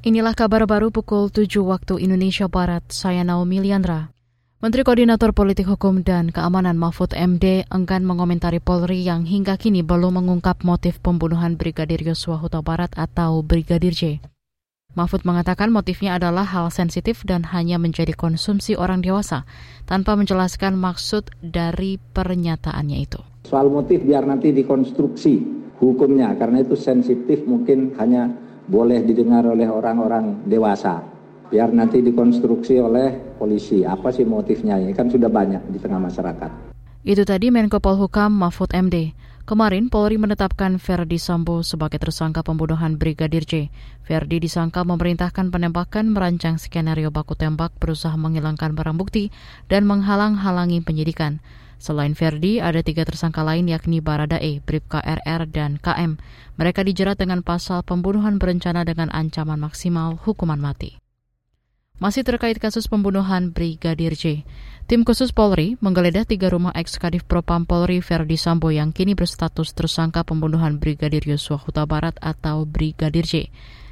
Inilah kabar baru pukul 7 waktu Indonesia Barat. Saya Naomi Liandra. Menteri Koordinator Politik Hukum dan Keamanan Mahfud MD enggan mengomentari Polri yang hingga kini belum mengungkap motif pembunuhan Brigadir Yosua Huta Barat atau Brigadir J. Mahfud mengatakan motifnya adalah hal sensitif dan hanya menjadi konsumsi orang dewasa, tanpa menjelaskan maksud dari pernyataannya itu. Soal motif biar nanti dikonstruksi hukumnya, karena itu sensitif mungkin hanya boleh didengar oleh orang-orang dewasa. Biar nanti dikonstruksi oleh polisi. Apa sih motifnya? Ini kan sudah banyak di tengah masyarakat. Itu tadi Menko Polhukam Mahfud MD. Kemarin Polri menetapkan Verdi Sambo sebagai tersangka pembunuhan Brigadir J. Verdi disangka memerintahkan penembakan merancang skenario baku tembak berusaha menghilangkan barang bukti dan menghalang-halangi penyidikan. Selain Verdi, ada tiga tersangka lain yakni Barada E, Bribka RR, dan KM. Mereka dijerat dengan pasal pembunuhan berencana dengan ancaman maksimal hukuman mati. Masih terkait kasus pembunuhan Brigadir J, tim khusus Polri menggeledah tiga rumah eks-kadif Propam Polri Verdi Sambo yang kini berstatus tersangka pembunuhan Brigadir Yosua Huta Barat atau Brigadir J.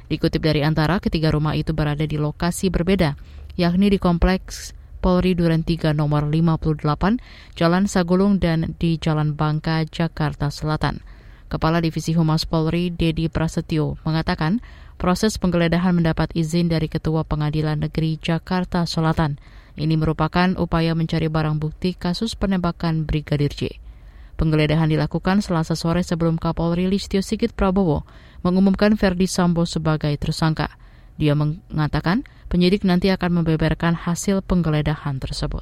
Dikutip dari antara, ketiga rumah itu berada di lokasi berbeda, yakni di kompleks Polri Duren 3 nomor 58, Jalan Sagulung dan di Jalan Bangka, Jakarta Selatan. Kepala Divisi Humas Polri, Dedi Prasetyo, mengatakan proses penggeledahan mendapat izin dari Ketua Pengadilan Negeri Jakarta Selatan. Ini merupakan upaya mencari barang bukti kasus penembakan Brigadir J. Penggeledahan dilakukan selasa sore sebelum Kapolri Listio Sigit Prabowo mengumumkan Verdi Sambo sebagai tersangka. Dia mengatakan penyidik nanti akan membeberkan hasil penggeledahan tersebut.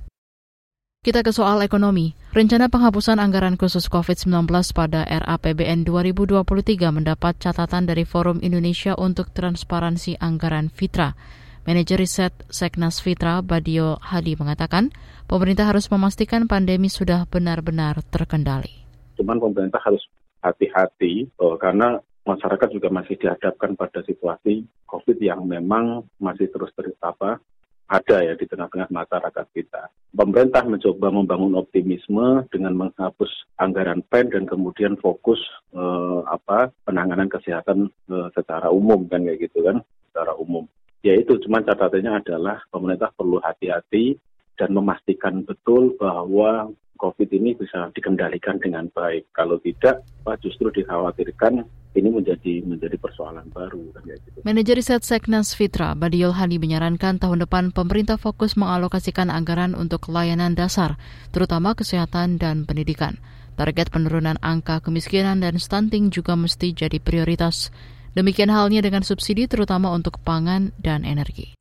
Kita ke soal ekonomi. Rencana penghapusan anggaran khusus COVID-19 pada RAPBN 2023 mendapat catatan dari Forum Indonesia untuk Transparansi Anggaran Fitra. Manajer Riset Seknas Fitra, Badio Hadi, mengatakan pemerintah harus memastikan pandemi sudah benar-benar terkendali. Cuman pemerintah harus hati-hati karena masyarakat juga masih dihadapkan pada situasi COVID yang memang masih terus apa, ada ya di tengah-tengah masyarakat kita. Pemerintah mencoba membangun optimisme dengan menghapus anggaran PEN dan kemudian fokus eh, apa penanganan kesehatan eh, secara umum kan kayak gitu kan, secara umum. Ya itu cuma catatannya adalah pemerintah perlu hati-hati dan memastikan betul bahwa COVID ini bisa dikendalikan dengan baik. Kalau tidak, justru dikhawatirkan ini menjadi menjadi persoalan baru. Kan, ya, gitu. Manajer Riset Seknas Fitra, Badiol Hani menyarankan tahun depan pemerintah fokus mengalokasikan anggaran untuk layanan dasar, terutama kesehatan dan pendidikan. Target penurunan angka kemiskinan dan stunting juga mesti jadi prioritas. Demikian halnya dengan subsidi terutama untuk pangan dan energi.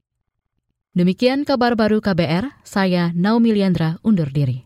Demikian kabar baru KBR, saya Naomi Liandra undur diri.